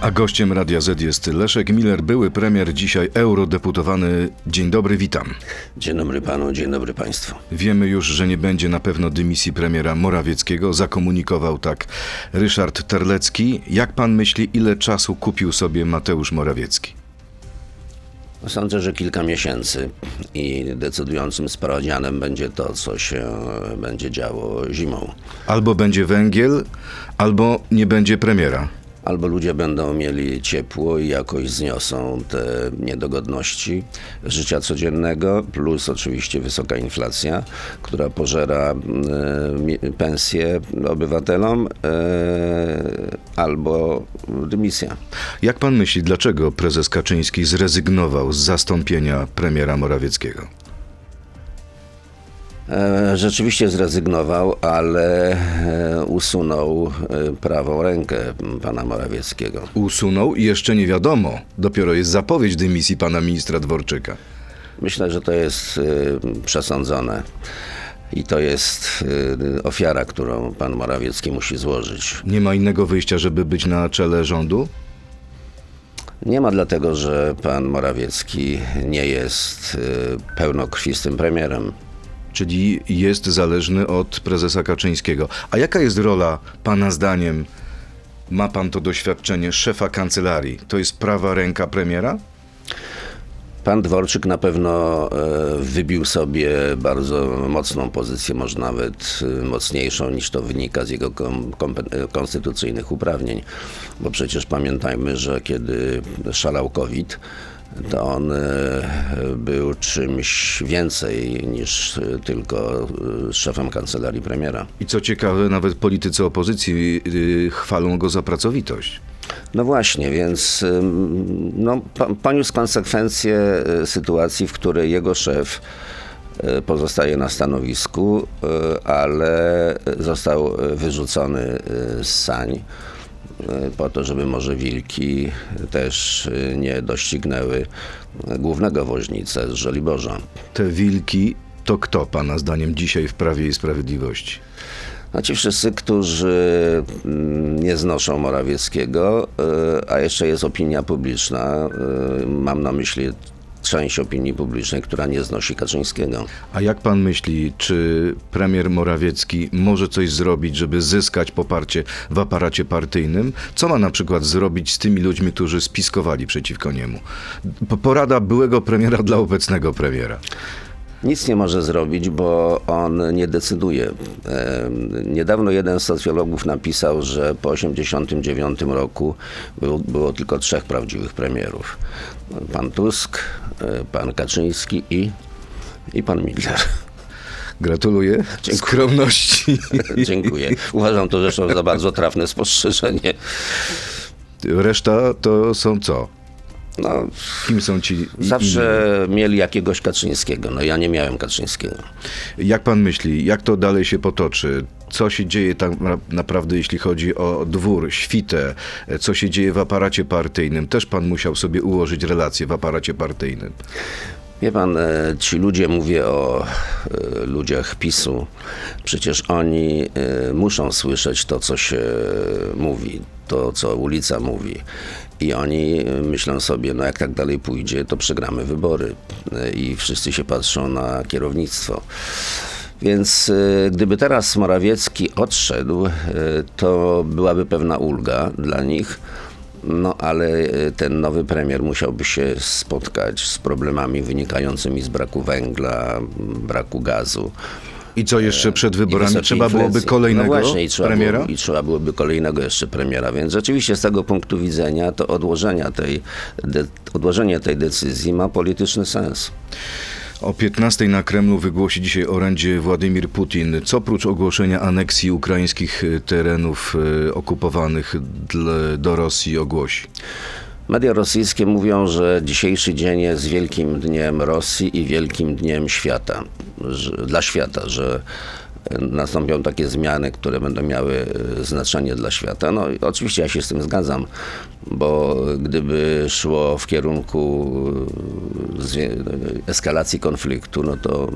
A gościem Radia Z jest Leszek Miller, były premier, dzisiaj eurodeputowany. Dzień dobry, witam. Dzień dobry panu, dzień dobry państwu. Wiemy już, że nie będzie na pewno dymisji premiera Morawieckiego. Zakomunikował tak Ryszard Terlecki. Jak pan myśli, ile czasu kupił sobie Mateusz Morawiecki? Sądzę, że kilka miesięcy i decydującym sprawdzianem będzie to, co się będzie działo zimą. Albo będzie węgiel, albo nie będzie premiera. Albo ludzie będą mieli ciepło i jakoś zniosą te niedogodności życia codziennego, plus oczywiście wysoka inflacja, która pożera e, pensje obywatelom, e, albo dymisja. Jak pan myśli, dlaczego prezes Kaczyński zrezygnował z zastąpienia premiera Morawieckiego? E, rzeczywiście zrezygnował, ale e, usunął e, prawą rękę pana Morawieckiego. Usunął i jeszcze nie wiadomo. Dopiero jest zapowiedź dymisji pana ministra Dworczyka. Myślę, że to jest przesądzone. I to jest ofiara, którą pan Morawiecki musi złożyć. Nie ma innego wyjścia, żeby być na czele rządu? Nie ma dlatego, że pan Morawiecki nie jest pełnokrwistym premierem czyli jest zależny od prezesa Kaczyńskiego. A jaka jest rola pana zdaniem, ma pan to doświadczenie, szefa kancelarii? To jest prawa ręka premiera? Pan Dworczyk na pewno e, wybił sobie bardzo mocną pozycję, może nawet e, mocniejszą niż to wynika z jego e, konstytucyjnych uprawnień. Bo przecież pamiętajmy, że kiedy szalał COVID, to on e, był czymś więcej niż tylko e, szefem kancelarii premiera. I co ciekawe, nawet politycy opozycji e, chwalą go za pracowitość. No właśnie, więc no, poniósł konsekwencje sytuacji, w której jego szef pozostaje na stanowisku, ale został wyrzucony z sań. E, po to, żeby może wilki też e, nie doścignęły głównego woźnicę z Żoliborza. Te wilki to kto, Pana zdaniem, dzisiaj w Prawie i Sprawiedliwości? No ci wszyscy, którzy mm, nie znoszą Morawieckiego, e, a jeszcze jest opinia publiczna, mam na myśli część opinii publicznej, która nie znosi Kaczyńskiego. A jak pan myśli, czy premier Morawiecki może coś zrobić, żeby zyskać poparcie w aparacie partyjnym? Co ma na przykład zrobić z tymi ludźmi, którzy spiskowali przeciwko niemu? Porada byłego premiera dla obecnego premiera. Nic nie może zrobić, bo on nie decyduje. Niedawno jeden z socjologów napisał, że po 1989 roku było, było tylko trzech prawdziwych premierów. Pan Tusk, e, pan Kaczyński i, i pan Miller. Gratuluję Dziękuję. skromności. Dziękuję. Uważam to zresztą za bardzo trafne spostrzeżenie. Reszta to są co? No, Kim są ci? Zawsze inni? mieli jakiegoś Kaczyńskiego. No ja nie miałem Kaczyńskiego. Jak pan myśli, jak to dalej się potoczy? Co się dzieje tak naprawdę, jeśli chodzi o dwór, świtę? Co się dzieje w aparacie partyjnym? Też pan musiał sobie ułożyć relacje w aparacie partyjnym. Wie pan, e, ci ludzie, mówię o e, ludziach PiSu, przecież oni e, muszą słyszeć to, co się mówi, to, co ulica mówi. I oni myślą sobie, no jak tak dalej pójdzie, to przegramy wybory. I wszyscy się patrzą na kierownictwo. Więc gdyby teraz Morawiecki odszedł, to byłaby pewna ulga dla nich no ale e, ten nowy premier musiałby się spotkać z problemami wynikającymi z braku węgla, braku gazu. I co jeszcze przed wyborami? Trzeba byłoby kolejnego no właśnie, i trzeba premiera? Było, I trzeba byłoby kolejnego jeszcze premiera. Więc rzeczywiście z tego punktu widzenia to odłożenia tej, de, odłożenie tej decyzji ma polityczny sens. O 15 na Kremlu wygłosi dzisiaj orędzie Władimir Putin. Co oprócz ogłoszenia aneksji ukraińskich e, terenów e, okupowanych do Rosji ogłosi? Media rosyjskie mówią, że dzisiejszy dzień jest wielkim dniem Rosji i wielkim dniem świata, że, dla świata, że nastąpią takie zmiany, które będą miały e, znaczenie dla świata. No oczywiście ja się z tym zgadzam, bo gdyby szło w kierunku e, zwie- eskalacji konfliktu, no to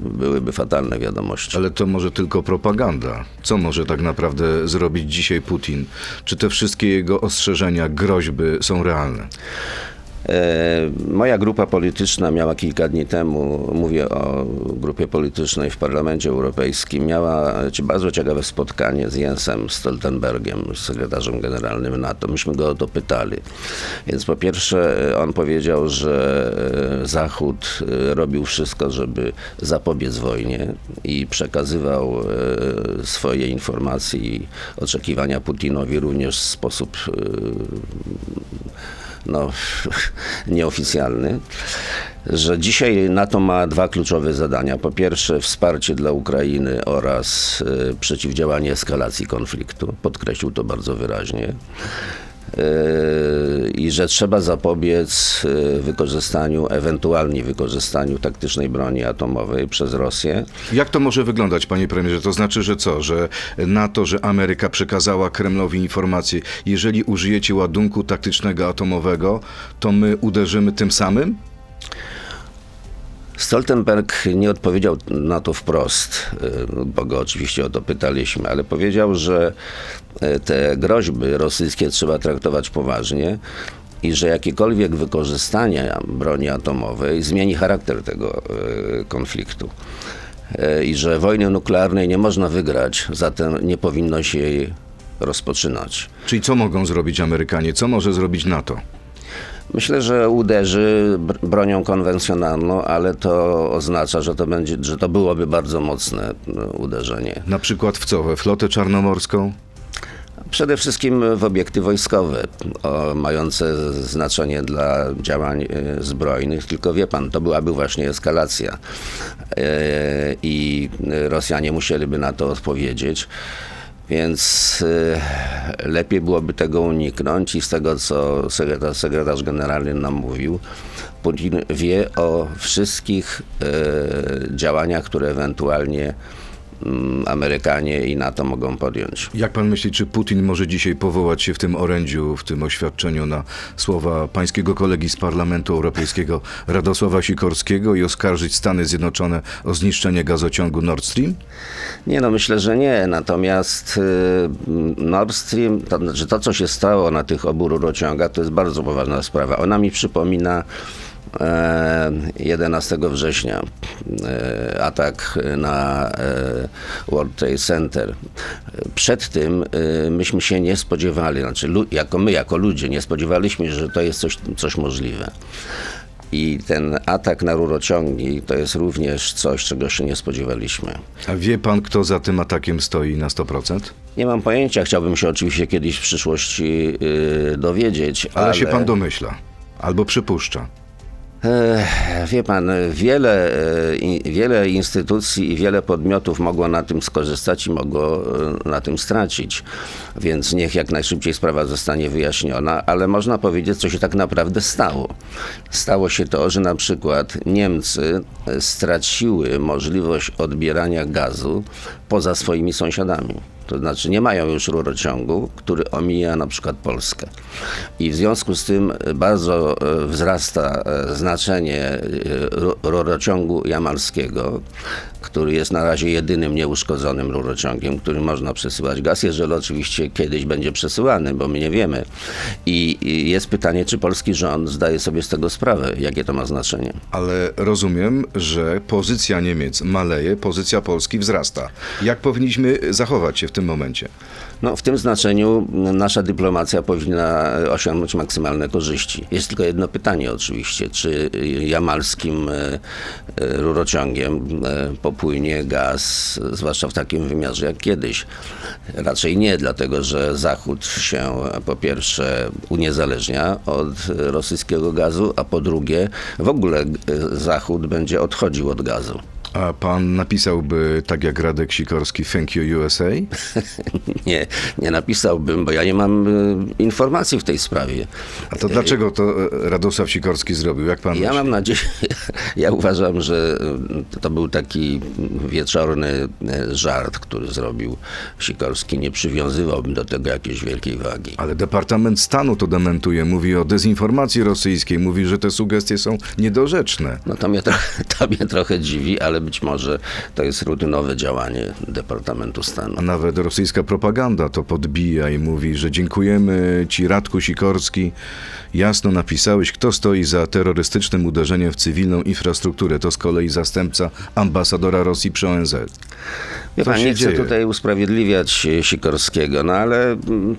byłyby fatalne wiadomości. Ale to może tylko propaganda. Co może tak naprawdę zrobić dzisiaj Putin? Czy te wszystkie jego ostrzeżenia, groźby są realne? E, Moja grupa polityczna miała kilka dni temu, mówię o grupie politycznej w Parlamencie Europejskim, miała bardzo ciekawe spotkanie z Jensem Stoltenbergiem, sekretarzem generalnym NATO. Myśmy go o to pytali. Więc po pierwsze e, on powiedział, że e, Zachód robił wszystko, żeby zapobiec wojnie i przekazywał swoje informacje i oczekiwania Putinowi również w sposób no, nieoficjalny, że dzisiaj NATO ma dwa kluczowe zadania. Po pierwsze, wsparcie dla Ukrainy oraz y, przeciwdziałanie eskalacji konfliktu. Podkreślił to bardzo wyraźnie. Y, I że trzeba zapobiec y, wykorzystaniu, ewentualnie wykorzystaniu taktycznej broni atomowej przez Rosję. Jak to może wyglądać, panie premierze? To znaczy, że co? Że NATO, że Ameryka przekazała Kremlowi informację, jeżeli użyjecie ładunku taktycznego atomowego, to my uderzymy tym samym? Stoltenberg nie odpowiedział na to wprost, y, bo go oczywiście o to pytaliśmy, ale powiedział, że y, te groźby rosyjskie trzeba traktować poważnie i że jakiekolwiek wykorzystanie broni atomowej zmieni charakter tego y, konfliktu. I że wojny nuklearnej nie można wygrać, zatem nie powinno się jej rozpoczynać. Czyli co mogą zrobić Amerykanie? Co może zrobić NATO? Myślę, że uderzy br- bronią konwencjonalną, ale to oznacza, że to, będzie, że to byłoby bardzo mocne no, uderzenie. Na przykład w co? We flotę czarnomorską? Przede wszystkim w obiekty wojskowe, o, mające znaczenie dla działań e, zbrojnych, tylko wie pan, to byłaby właśnie eskalacja E, i Rosjanie musieliby na to odpowiedzieć. Więc e, lepiej byłoby tego uniknąć i z tego, co sekretarz, sekretarz generalny nam mówił, Putin wie o wszystkich e, działaniach, które ewentualnie Amerykanie i NATO mogą podjąć. Jak pan myśli, czy Putin może dzisiaj powołać się w tym orędziu, w tym oświadczeniu na słowa pańskiego kolegi z Parlamentu Europejskiego Radosława Sikorskiego i oskarżyć Stany Zjednoczone o zniszczenie gazociągu Nord Stream? Nie, no myślę, że nie. Natomiast y, Nord Stream, to znaczy to, co się stało na tych obu rurociągach, to jest bardzo poważna sprawa. Ona mi przypomina 11 września e, atak na e, World Trade Center. Przed tym e, myśmy się nie spodziewali, znaczy jako my, jako ludzie, nie spodziewaliśmy, że to jest coś, coś możliwe. I ten atak na rurociągi to jest również coś, czego się nie spodziewaliśmy. A wie pan, kto za tym atakiem stoi na 100%? Nie mam pojęcia, chciałbym się oczywiście kiedyś w przyszłości yy, dowiedzieć, Ale, ale, się pan domyśla. Albo przypuszcza. Wie pan, wiele, e, wiele instytucji i wiele podmiotów mogło na tym skorzystać i mogło e, na tym stracić. Więc niech jak najszybciej sprawa zostanie wyjaśniona, ale można powiedzieć, co się tak naprawdę stało. Stało się to, że na przykład Niemcy e, straciły możliwość odbierania gazu poza swoimi sąsiadami. To znaczy nie mają już rurociągu, który omija na przykład Polskę. I w związku z tym bardzo wzrasta e, znaczenie e, ru- rurociągu jamalskiego, który jest na razie jedynym nieuszkodzonym rurociągiem, którym można przesyłać gaz, jeżeli oczywiście kiedyś będzie przesyłany, bo my nie wiemy. I jest pytanie, czy polski rząd zdaje sobie z tego sprawę, jakie to ma znaczenie. Ale rozumiem, że pozycja Niemiec maleje, pozycja Polski wzrasta. Jak powinniśmy zachować się w tym momencie? No, w tym znaczeniu nasza dyplomacja powinna osiągnąć maksymalne korzyści. Jest tylko jedno pytanie oczywiście, czy jamalskim e, e, rurociągiem e, popłynie gaz, zwłaszcza w takim wymiarze jak kiedyś. Raczej nie, dlatego że Zachód się po pierwsze uniezależnia od rosyjskiego gazu, a po drugie w ogóle Zachód będzie odchodził od gazu. A pan napisałby, tak jak Radek Sikorski, Thank you USA? Nie, nie napisałbym, bo ja nie mam y, informacji w tej sprawie. A to dlaczego to e, Radosław Sikorski zrobił? Jak pan Ja myśli? mam nadzieję, ja uważam, że y, to był taki wieczorny y, żart, który zrobił Sikorski. Nie przywiązywałbym do tego jakiejś wielkiej wagi. Ale Departament Stanu to dementuje. Mówi o dezinformacji rosyjskiej. Mówi, że te sugestie są niedorzeczne. No to mnie, trochę, to mnie trochę dziwi, ale być może to jest rutynowe działanie Departamentu Stanu. Nawet rosyjska propaganda to podbija i mówi, że dziękujemy ci Radku Sikorski. Jasno napisałeś, kto stoi za terrorystycznym uderzeniem w cywilną infrastrukturę. To z kolei zastępca ambasadora Rosji przy ONZ. Wie pan, nie chcę dzieje? tutaj usprawiedliwiać Sikorskiego, no ale mm,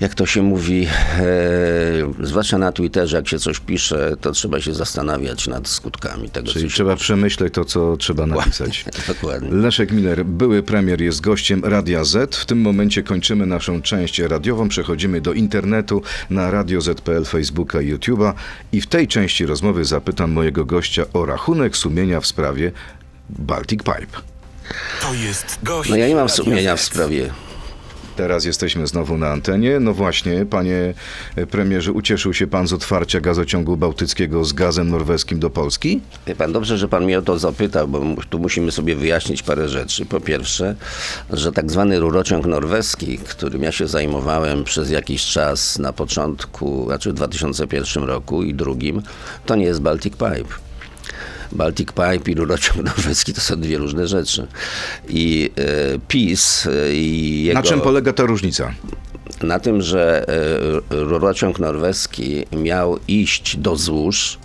jak to się mówi, e, zwłaszcza na Twitterze, jak się coś pisze, to trzeba się zastanawiać nad skutkami tego, Czyli co się trzeba przemyśleć to, co trzeba napisać. Dokładnie. Leszek Miller, były premier, jest gościem Radia Z. W tym momencie kończymy naszą część radiową, przechodzimy do internetu na Radio Z.pl, Facebooka i YouTube'a i w tej części rozmowy zapytam mojego gościa o rachunek sumienia w sprawie Baltic Pipe. To jest gość. No ja nie mam sumienia w sprawie. Teraz jesteśmy znowu na antenie. No właśnie, panie premierze, ucieszył się pan z otwarcia gazociągu bałtyckiego z gazem norweskim do Polski? Wie pan, dobrze, że pan mnie o to zapytał, bo tu musimy sobie wyjaśnić parę rzeczy. Po pierwsze, że tak zwany rurociąg norweski, którym ja się zajmowałem przez jakiś czas na początku, znaczy w 2001 roku i drugim, to nie jest Baltic Pipe. Baltic Pipe i rurociąg norweski to są dwie różne rzeczy. I e, PiS e, i jego... Na czym polega ta różnica? na tym, że e, rurociąg norweski miał iść do złóż,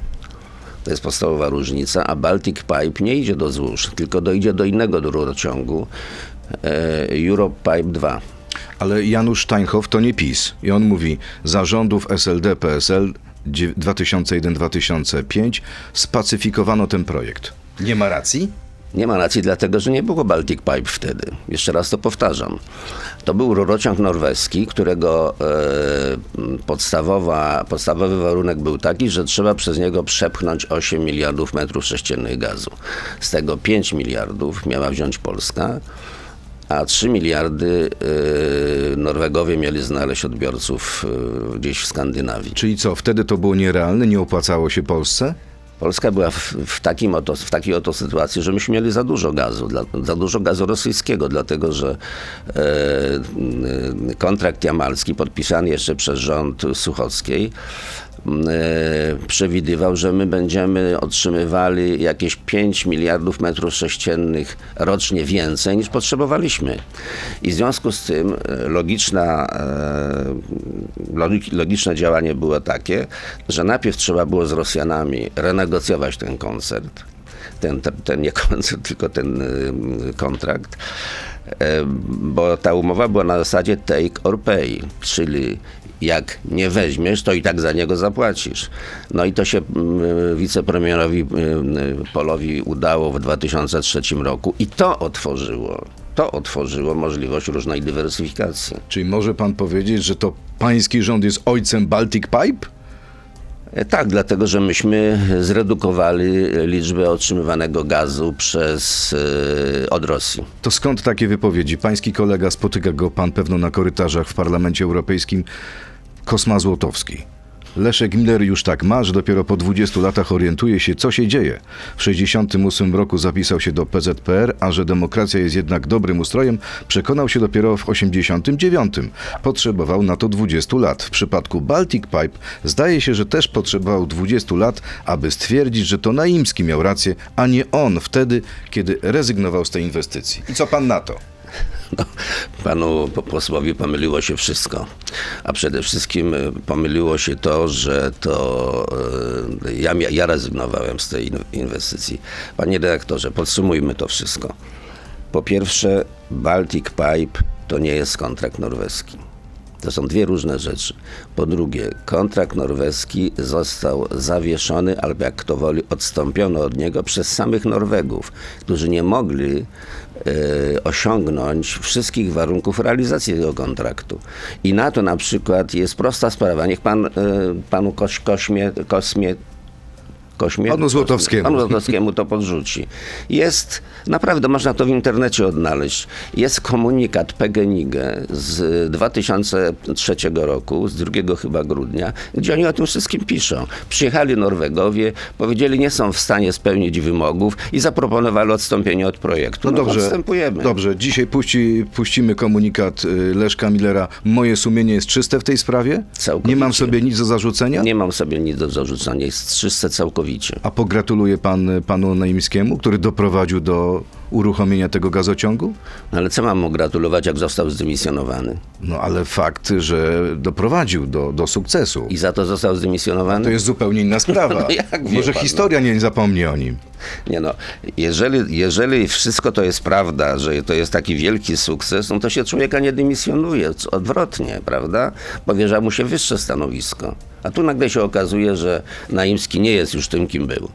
to jest podstawowa różnica, a Baltic Pipe nie idzie do złóż, tylko dojdzie do innego rurociągu, Europe Pipe 2. Ale Janusz Steinhoff to nie PiS. I on mówi, zarządów SLD, PSL dzie- 2001-2005 spacyfikowano ten projekt. Nie ma racji? Nie ma racji, dlatego że nie było Baltic Pipe wtedy. Jeszcze raz to powtarzam. To był rurociąg norweski, którego e, podstawowa, podstawowy warunek był taki, że trzeba przez niego przepchnąć 8 miliardów metrów sześciennych gazu. Z tego 5 miliardów miała wziąć Polska, a 3 miliardy e, Norwegowie mieli znaleźć odbiorców e, gdzieś w Skandynawii. Czyli co, wtedy to było nierealne, nie opłacało się Polsce? Polska była w, w, takim oto, w takiej oto sytuacji, że myśmy mieli za dużo gazu, dla, za dużo gazu rosyjskiego, dlatego że e, kontrakt jamalski podpisany jeszcze przez rząd Suchockiej przewidywał, że my będziemy otrzymywali jakieś 5 miliardów metrów sześciennych rocznie więcej niż potrzebowaliśmy. I w związku z tym e, logiczna, e, logiczne działanie było takie, że najpierw trzeba było z Rosjanami renegocjować ten koncert, ten, ten, ten nie koncert, tylko ten kontrakt, e, bo ta umowa była na zasadzie take or pay, czyli jak nie weźmiesz, to i tak za niego zapłacisz. No i to się mm, wicepremierowi y, Polowi udało w 2003 roku i to otworzyło, to otworzyło możliwość różnej dywersyfikacji. Czyli może pan powiedzieć, że to pański rząd jest ojcem Baltic Pipe? E, Tak, dlatego że myśmy zredukowali liczbę otrzymywanego gazu przez, e, od Rosji. To skąd takie wypowiedzi? Pański kolega, spotyka go pan pewno na korytarzach w Parlamencie Europejskim, Kosma Złotowski. Leszek Miller już tak ma, że dopiero po 20 latach orientuje się, co się dzieje. W 68 roku zapisał się do PZPR, a że demokracja jest jednak dobrym ustrojem, przekonał się dopiero w 89. Potrzebował na to 20 lat. W przypadku Baltic Pipe zdaje się, że też potrzebował 20 lat, aby stwierdzić, że to Naimski miał rację, a nie on wtedy, kiedy rezygnował z tej inwestycji. I co pan na to? No, panu po- posłowi pomyliło się wszystko. A przede wszystkim e, pomyliło się to, że to e, ja, ja rezygnowałem z tej in- inwestycji. Panie redaktorze, podsumujmy to wszystko. Po pierwsze, Baltic Pipe to nie jest kontrakt norweski. To są dwie różne rzeczy. Po drugie, kontrakt norweski został zawieszony, albo jak kto woli, odstąpiono od niego przez samych Norwegów, którzy nie mogli e, osiągnąć wszystkich warunków realizacji tego kontraktu. I na to na przykład jest prosta sprawa. Niech pan, e, panu Koś, Kośmie, Kosmie Kośmie. Panu Złotowskiemu. Panu Złotowskiemu to podrzuci. Jest, naprawdę można to w internecie odnaleźć, jest komunikat PGNiG z 2003 roku, z 2 chyba grudnia, gdzie oni o tym wszystkim piszą. Przyjechali Norwegowie, powiedzieli, nie są w stanie spełnić wymogów i zaproponowali odstąpienie od projektu. No dobrze, odstępujemy. dobrze. Dzisiaj puści, puścimy komunikat y, Leszka Millera. Moje sumienie jest czyste w tej sprawie? Całkowicie. Nie mam sobie nic do zarzucenia? Nie mam sobie nic do zarzucania, jest czyste całkowicie. A pogratuluje pan panu Naimskiemu, który doprowadził do uruchomienia tego gazociągu? No ale co mam mu gratulować, jak został zdymisjonowany? No ale fakt, że doprowadził do, do sukcesu. I za to został zdymisjonowany? To jest zupełnie inna sprawa. No jak Może pan, no. historia nie zapomni o nim. Nie no, jeżeli, jeżeli wszystko to jest prawda, że to jest taki wielki sukces, no to się człowieka nie dymisjonuje, odwrotnie, prawda? Powierza mu się wyższe stanowisko. A tu nagle się okazuje, że Naimski nie jest już tym, kim był.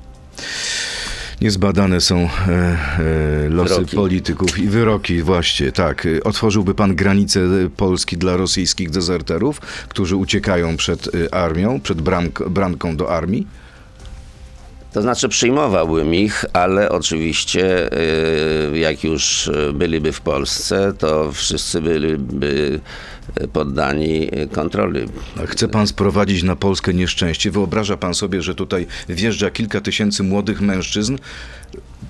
Niezbadane są e, e, losy Wyroki. polityków i wyroki, właśnie, tak. Otworzyłby pan granice e, Polski dla rosyjskich dezerterów, którzy uciekają przed armią, przed bramk, bramką do armii? To znaczy przyjmowałbym ich, ale oczywiście y, jak już y, byliby w Polsce, to wszyscy byliby y, poddani y, kontroli. Chce pan sprowadzić na Polskę nieszczęście? Wyobraża pan sobie, że tutaj wjeżdża kilka tysięcy młodych mężczyzn?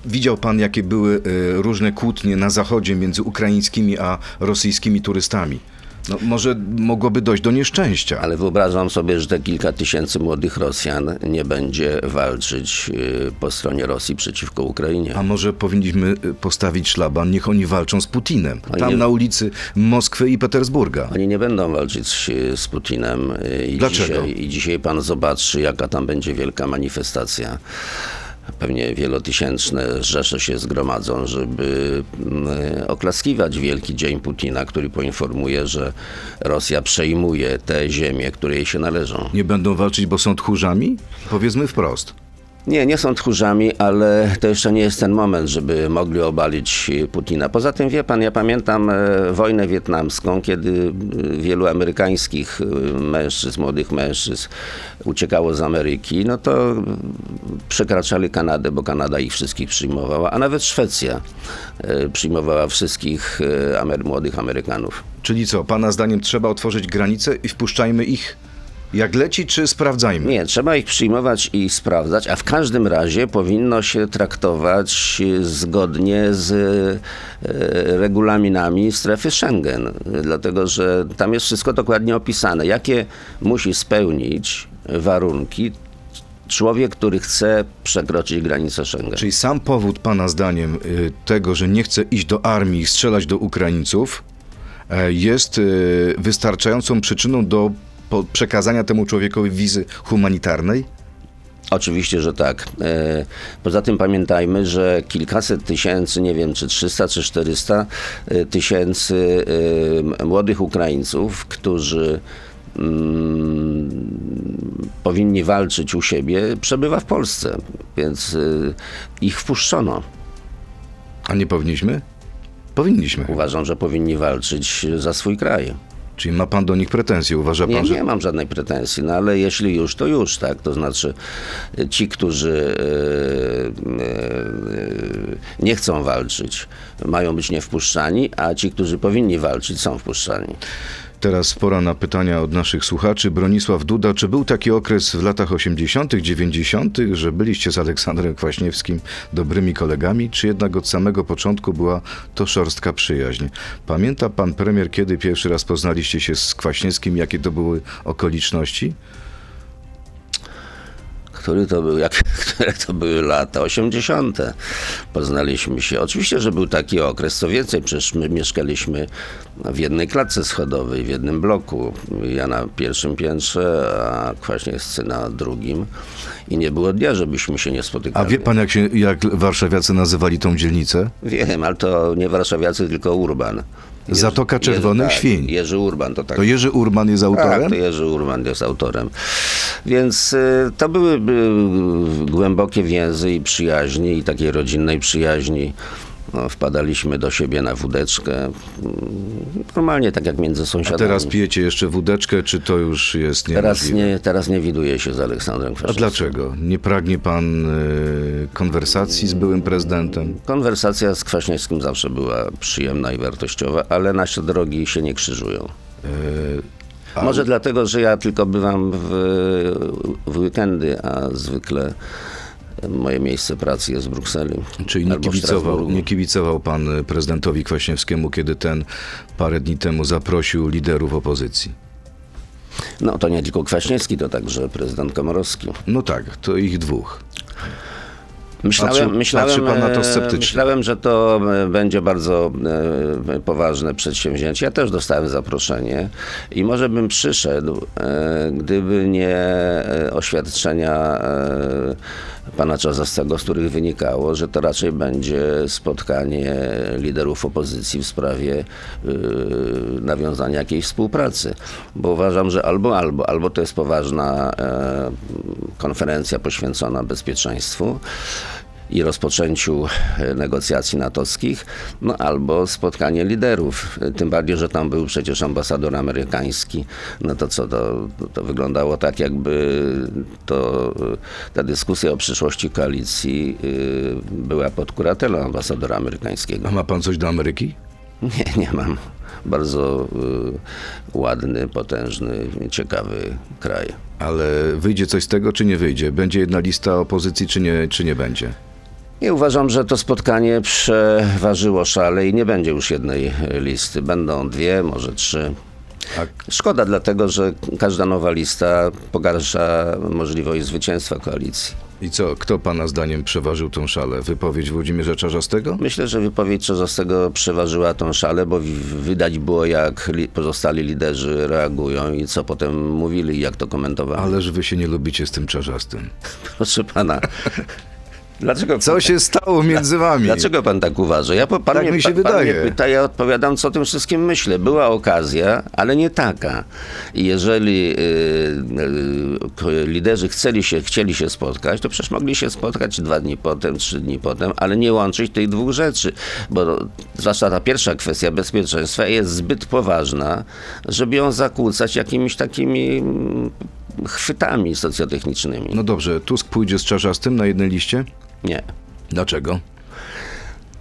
Widział pan, jakie były e, różne kłótnie na zachodzie między ukraińskimi a rosyjskimi turystami? No, może mogłoby dojść do nieszczęścia. Ale wyobrażam sobie, że te kilka tysięcy młodych Rosjan nie będzie walczyć y, po stronie Rosji przeciwko Ukrainie. A może powinniśmy e, postawić szlaban, niech oni walczą z Putinem. Oni Tam nie- na ulicy Moskwy i Petersburga. Oni nie będą walczyć y, z Putinem. y, I Dlaczego? Dzisiaj, I dzisiaj pan zobaczy, jaka tam będzie wielka manifestacja. Pewnie wielotysięczne rzesze się zgromadzą, żeby mm, oklaskiwać Wielki Dzień Putina, który poinformuje, że Rosja przejmuje te ziemie, które jej się należą. Nie będą walczyć, bo są tchórzami? Powiedzmy wprost. Nie, nie są tchórzami, ale to jeszcze nie jest ten moment, żeby mogli obalić e, Putina. Poza tym, wie pan, ja pamiętam e, wojnę wietnamską, kiedy e, wielu amerykańskich mężczyzn, młodych mężczyzn uciekało z Ameryki, no to przekraczali Kanadę, bo Kanada ich wszystkich przyjmowała, a nawet Szwecja przyjmowała wszystkich młodych Amerykanów. Czyli co, pana zdaniem trzeba otworzyć granice i wpuszczajmy ich jak leci, czy sprawdzajmy? Nie, trzeba ich przyjmować i sprawdzać, a w każdym razie powinno się traktować zgodnie z e, regulaminami strefy Schengen, dlatego że tam jest wszystko dokładnie opisane, jakie musi spełnić warunki człowiek, który chce przekroczyć granicę Schengen. Czyli sam powód pana zdaniem y, tego, że nie chce iść do armii i strzelać do Ukraińców, e, jest y, wystarczającą przyczyną do przekazania temu człowiekowi wizy humanitarnej? Oczywiście, że tak. E, Poza tym pamiętajmy, że kilkaset tysięcy, nie wiem czy 300 czy 400 e, tysięcy e, młodych Ukraińców, którzy mm, powinni walczyć u siebie, przebywa w Polsce, więc ich wpuszczono. A nie powinniśmy? Powinniśmy. Uważam, że powinni walczyć za swój kraj. Czyli ma pan do nich pretensje? Uważa pan, Nie, że nie mam żadnej pretensji, no ale jeśli już, to już, tak? To znaczy e, ci, którzy e, e, nie chcą walczyć, mają być niewpuszczani, a ci, którzy powinni walczyć, są wpuszczani. Teraz pora na pytania od naszych słuchaczy. Bronisław Duda, czy był taki okres w latach 80., 90., że byliście z Aleksandrem Kwaśniewskim dobrymi kolegami, czy jednak od samego początku była to szorstka przyjaźń? Pamięta pan premier, kiedy pierwszy raz poznaliście się z Kwaśniewskim, jakie to były okoliczności? Który to był, jak, które to były lata 80. Poznaliśmy się. Oczywiście, że był taki okres. Co więcej, przecież my mieszkaliśmy w jednej klatce schodowej, w jednym bloku. Ja na pierwszym piętrze, a Kwaśniewscy na drugim. I nie było dnia, żebyśmy się nie A spotykali. wie pan, jak, się, jak warszawiacy nazywali tą dzielnicę? Wiem, ale to nie warszawiacy, tylko Urban. Zatoka Czerwonych Jerzy, Świń. Tak, Jerzy Urban to tak. To Jerzy Urban jest autorem? Tak, to Jerzy Urban jest autorem. Więc y, to były y, głębokie więzy i przyjaźni, i takiej rodzinnej przyjaźni. No, wpadaliśmy do siebie na wódeczkę. Normalnie tak jak między A sąsiadami. teraz pijecie jeszcze wódeczkę, czy to już jest teraz, nie, teraz nie widuję się z Aleksandrem A Kwaśniewskim. dlaczego? Nie pragnie pan y, konwersacji z byłym prezydentem? Konwersacja z Kwaśniewskim zawsze była przyjemna i wartościowa, ale nasze drogi się nie krzyżują. A- Może dlatego, że ja tylko bywam w, w weekendy, a zwykle moje miejsce pracy jest w Brukseli. Czyli nie kibicował, nie kibicował pan y, prezydentowi Kwaśniewskiemu, kiedy ten parę dni temu zaprosił liderów opozycji? No to nie tylko Kwaśniewski, to także prezydent Komorowski. No tak, to ich dwóch. Myślałem, Patrzy- myślałem, patrzy e, myślałem, że to e, będzie bardzo e, poważne przedsięwzięcie. Ja też dostałem zaproszenie i może bym przyszedł, e, gdyby nie e, oświadczenia e, pana Czazastego, z których wynikało, że to raczej będzie spotkanie liderów opozycji w sprawie e, nawiązania jakiejś współpracy. Bo uważam, że albo, albo, albo to jest poważna e, konferencja poświęcona bezpieczeństwu, i rozpoczęciu e, negocjacji natowskich, no albo spotkanie liderów. Tym bardziej, że tam był przecież ambasador amerykański. No to co, to, to wyglądało tak, jakby to, e, ta dyskusja o przyszłości koalicji e, była pod kuratelą ambasadora amerykańskiego. A ma pan coś do Ameryki? Nie, nie mam. Bardzo e, ładny, potężny, ciekawy kraj. Ale wyjdzie coś z tego, czy nie wyjdzie? Będzie jedna lista opozycji, czy nie, czy nie będzie? I uważam, że to spotkanie przeważyło szale i nie będzie już jednej listy. Będą dwie, może trzy. A Szkoda, dlatego że każda nowa lista pogarsza możliwość zwycięstwa koalicji. I co, kto pana zdaniem przeważył tą szalę? Wypowiedź Włodzimierza Czarzastego? Myślę, że wypowiedź Czarzastego przeważyła tą szalę, bo wi- widać było, jak li- pozostali liderzy reagują i co potem mówili i jak to komentowali. Ależ wy się nie lubicie z tym Czarzastym. Proszę pana, dlaczego... Co się stało między wami? Dlaczego pan tak uważa? Ja, pan Tak mnie, mi się pan, wydaje. pyta, ja odpowiadam, co o tym wszystkim myślę. Była okazja, ale nie taka. I jeżeli y, y, k- liderzy chcieli się, chcieli się spotkać, to przecież mogli się spotkać dwa dni potem, trzy dni potem, ale nie łączyć tych dwóch rzeczy. Bo zwłaszcza ta pierwsza kwestia bezpieczeństwa jest zbyt poważna, żeby ją zakłócać jakimiś takimi mm, chwytami socjotechnicznymi. No dobrze, Tusk pójdzie z Czarzastym na jednej liście? Nie. Dlaczego?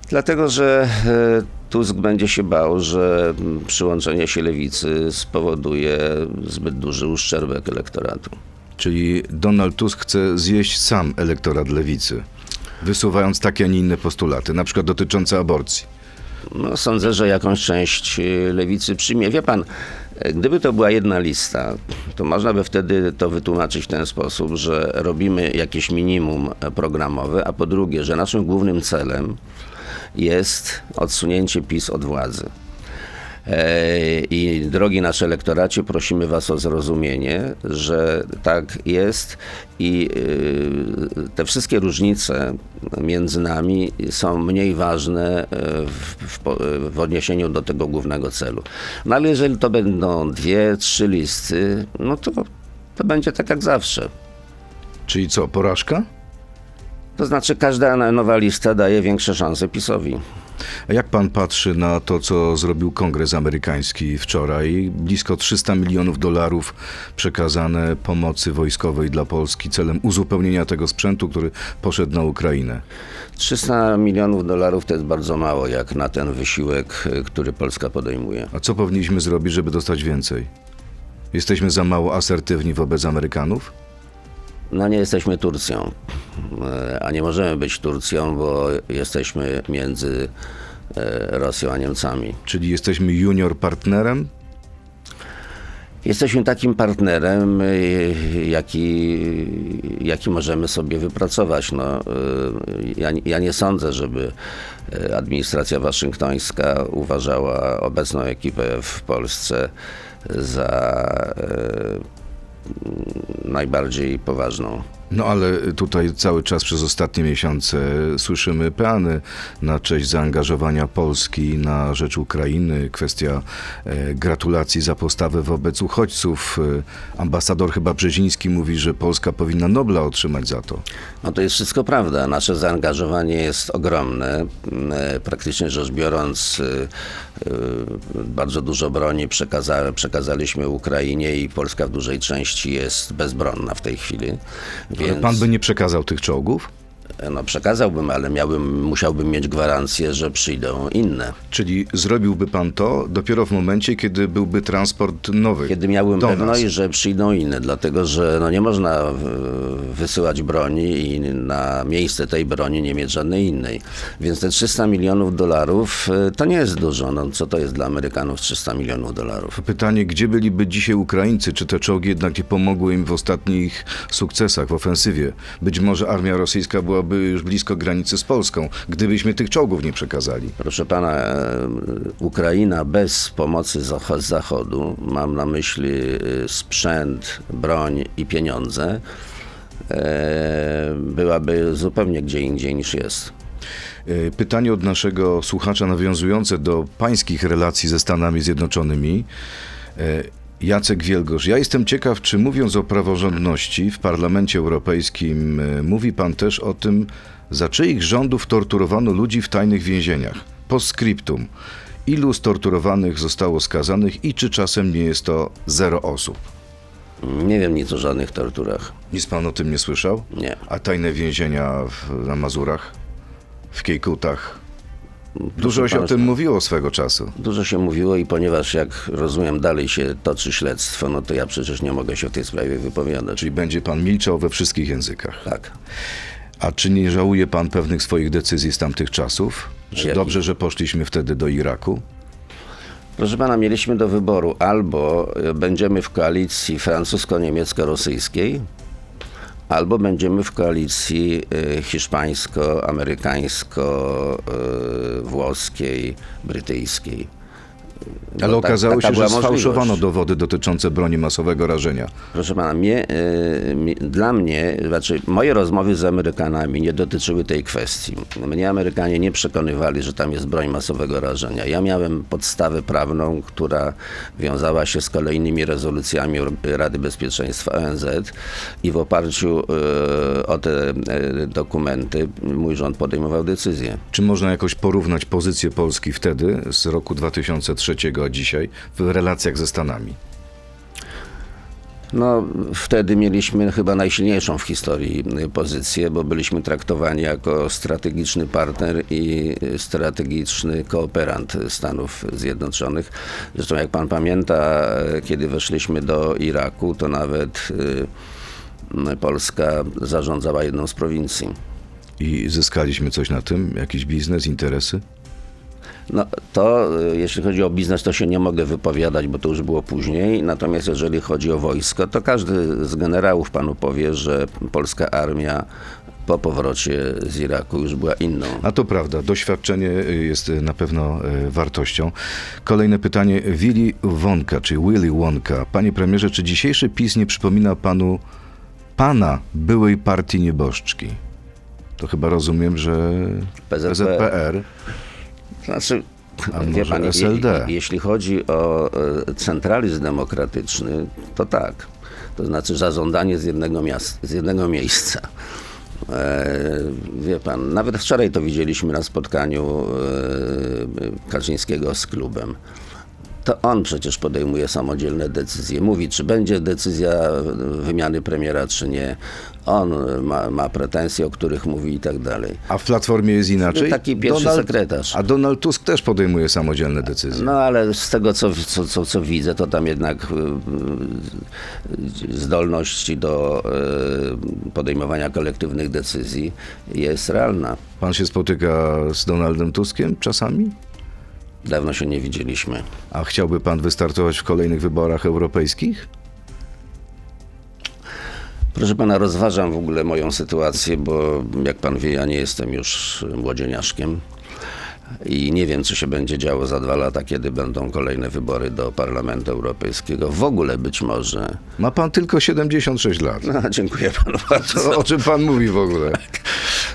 Dlatego, że e, Tusk będzie się bał, że mm, przyłączenie się lewicy spowoduje zbyt duży uszczerbek elektoratu. Czyli Donald Tusk chce zjeść sam elektorat lewicy, wysuwając takie, a nie inne postulaty, na przykład dotyczące aborcji. No, sądzę, że jakąś część e, lewicy przyjmie. Wie pan, gdyby to była jedna lista, to można by wtedy to wytłumaczyć w ten sposób, że robimy jakieś minimum programowe, a po drugie, że naszym głównym celem jest odsunięcie PiS od władzy. E, I drogi nasze elektoracie, prosimy Was o zrozumienie, że tak jest i y, te wszystkie różnice między nami są mniej ważne e, w, w, w odniesieniu do tego głównego celu. No ale jeżeli to będą dwie, trzy listy, no to, to będzie tak jak zawsze. Czyli co, porażka? To znaczy każda nowa lista daje większe szanse PiSowi. A jak pan patrzy na to, co zrobił Kongres Amerykański wczoraj? Blisko 300 milionów dolarów przekazane pomocy wojskowej dla Polski celem uzupełnienia tego sprzętu, który poszedł na Ukrainę. 300 milionów dolarów to jest bardzo mało jak na ten wysiłek, y, który Polska podejmuje. A co powinniśmy zrobić, żeby dostać więcej? Jesteśmy za mało asertywni wobec Amerykanów? No nie jesteśmy Turcją, e, a nie możemy być Turcją, bo jesteśmy między e, Rosją a Niemcami. Czyli jesteśmy junior partnerem? Jesteśmy takim partnerem, y, jaki, jaki możemy sobie wypracować. No, ja, ja nie sądzę, żeby administracja waszyngtońska uważała obecną ekipę w Polsce za najbardziej poważną. No ale tutaj cały czas przez ostatnie miesiące słyszymy peany na cześć zaangażowania Polski na rzecz Ukrainy, kwestia e, gratulacji za postawę wobec uchodźców. E, ambasador chyba Brzeziński mówi, że Polska powinna Nobla otrzymać za to. No to jest wszystko prawda. Nasze zaangażowanie jest ogromne. E, Praktycznie rzecz biorąc, bardzo dużo broni przekaza, przekazaliśmy Ukrainie i Polska w dużej części jest bezbronna w tej chwili. Ale Więc pan by nie przekazał tych czołgów? No, przekazałbym, ale miałbym, musiałbym mieć gwarancję, że przyjdą inne. Czyli zrobiłby pan to dopiero w momencie, kiedy byłby transport nowy. Kiedy miałbym pewność, nas. że przyjdą inne, dlatego że no, nie można e, wysyłać broni i na miejsce tej broni nie mieć żadnej innej. Więc te 300 milionów dolarów e, to nie jest dużo. No, co to jest dla Amerykanów 300 milionów dolarów? Pytanie, gdzie byliby dzisiaj Ukraińcy? Czy te czołgi jednak nie pomogły im w ostatnich sukcesach, w ofensywie? Być może armia rosyjska byłaby już blisko granicy z Polską, gdybyśmy tych czołgów nie przekazali. Proszę pana, e, Ukraina bez pomocy z Zachodu, mam na myśli e, sprzęt, broń i pieniądze, e, byłaby zupełnie gdzie indziej niż jest. Pytanie od naszego słuchacza nawiązujące do pańskich relacji ze Stanami Zjednoczonymi. Jacek Wielgosz, ja jestem ciekaw, czy mówiąc o praworządności w Parlamencie Europejskim, e, mówi pan też o tym, za czyich rządów torturowano ludzi w tajnych więzieniach? Postscriptum. Ilu z torturowanych zostało skazanych i czy czasem nie jest to zero osób? Nie wiem nic o żadnych torturach. Nic pan o tym nie słyszał? Nie. A tajne więzienia w, na Mazurach? W Kiejkutach? Dużo się o tym mówiło swego czasu. Dużo się mówiło i ponieważ, jak rozumiem, dalej się toczy śledztwo, no to ja przecież nie mogę się w tej sprawie wypowiadać. Czyli będzie pan milczał we wszystkich językach. Tak. A czy nie żałuje pan pewnych swoich decyzji z tamtych czasów? Czy dobrze, że poszliśmy wtedy do Iraku? Proszę pana, mieliśmy do wyboru albo będziemy w koalicji francusko-niemiecko-rosyjskiej, albo będziemy w koalicji e, hiszpańsko-amerykańsko-włoskiej, brytyjskiej. Ale tak- okazało się, że sfałszowano możliwość. dowody dotyczące broni masowego rażenia. Proszę pana, mnie, mi- dla mnie, znaczy moje rozmowy z Amerykanami nie dotyczyły tej kwestii. Mnie Amerykanie nie przekonywali, że tam jest broń masowego rażenia. Ja miałem podstawę prawną, która wiązała się z kolejnymi rezolucjami Rady Bezpieczeństwa ONZ i w oparciu y, o te y, dokumenty mój rząd podejmował decyzje. Czy można jakoś porównać pozycję Polski wtedy, z roku 2003, a dzisiaj, w relacjach ze Stanami? No, wtedy mieliśmy chyba najsilniejszą w historii pozycję, bo byliśmy traktowani jako strategiczny partner i strategiczny kooperant Stanów Zjednoczonych. Zresztą, jak pan pamięta, kiedy weszliśmy do Iraku, to nawet y, Polska zarządzała jedną z prowincji. I zyskaliśmy coś na tym? Jakiś biznes, interesy? No to y, jeśli chodzi o biznes, to się nie mogę wypowiadać, bo to już było później. Natomiast jeżeli chodzi o wojsko, to każdy z generałów panu powie, że polska armia po powrocie z Iraku już była inną. A to prawda, doświadczenie y, jest y, na pewno wartością. Kolejne pytanie. Willy Wonka, czy Willy Wonka. Panie premierze, czy dzisiejszy PiS nie przypomina panu pana byłej partii nieboszczki? To chyba rozumiem, że PZPR. PZPR. Znaczy, wie pan, je- SLD? jeśli chodzi o e, centralizm demokratyczny, to tak. To znaczy zażądanie z jednego, miast, z jednego miejsca. E, wie pan, nawet wczoraj to widzieliśmy na spotkaniu e, Kaczyńskiego z klubem. To on przecież podejmuje samodzielne decyzje. Mówi, czy będzie decyzja wymiany premiera, czy nie. On ma, ma pretensje, o których mówi i tak dalej. A w Platformie jest inaczej? Taki pierwszy sekretarz. A Donald Tusk też podejmuje samodzielne decyzje. No ale z tego, co, co, co, co widzę, to tam jednak y, y, zdolność do y, podejmowania kolektywnych decyzji jest realna. Pan się spotyka z Donaldem Tuskiem czasami? Dawno się nie widzieliśmy. A chciałby pan wystartować w kolejnych wyborach europejskich? Proszę pana, rozważam w ogóle moją sytuację, bo jak pan wie, ja nie jestem już młodzieniaszkiem. I nie wiem, co się będzie działo za dwa lata, kiedy będą kolejne wybory do Parlamentu Europejskiego. W ogóle być może. Ma pan tylko 76 lat. No, dziękuję panu bardzo. To o czym pan mówi w ogóle?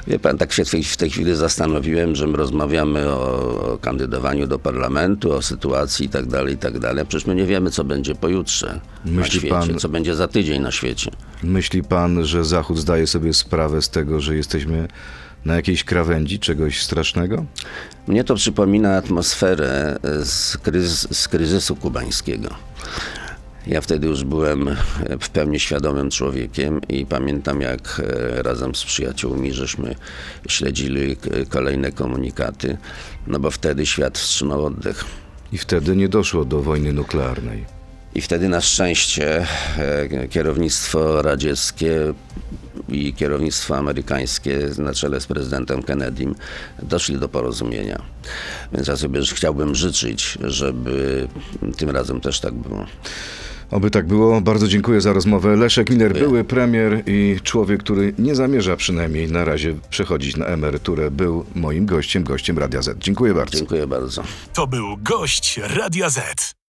Wie pan, tak się w tej, chwili zastanowiłem, że my rozmawiamy o, o kandydowaniu do parlamentu, o sytuacji i tak dalej, i tak Przecież my nie wiemy, co będzie pojutrze na Myśli świecie, pan- co będzie za tydzień na świecie. Myśli pan, że Zachód zdaje sobie sprawę z tego, że jesteśmy na jakiejś krawędzi czegoś strasznego? Mnie to przypomina atmosferę z, kryzys, z kryzysu kubańskiego. Ja wtedy już byłem w pełni świadomym człowiekiem i pamiętam, jak e, razem z przyjaciółmi żeśmy śledzili kolejne komunikaty, no bo wtedy świat wstrzymał oddech. I wtedy nie doszło do wojny nuklearnej. I wtedy na szczęście e, kierownictwo radzieckie i kierownictwo amerykańskie na czele z prezydentem Kennedym doszli do porozumienia. Więc ja sobie chciałbym życzyć, żeby tym razem też tak było. Oby tak było. Bardzo dziękuję za rozmowę. Leszek Miller, były premier i człowiek, który nie zamierza przynajmniej na razie przechodzić na emeryturę, był moim gościem, gościem Radia Z. Dziękuję bardzo. Dziękuję bardzo. To był gość Radia Z.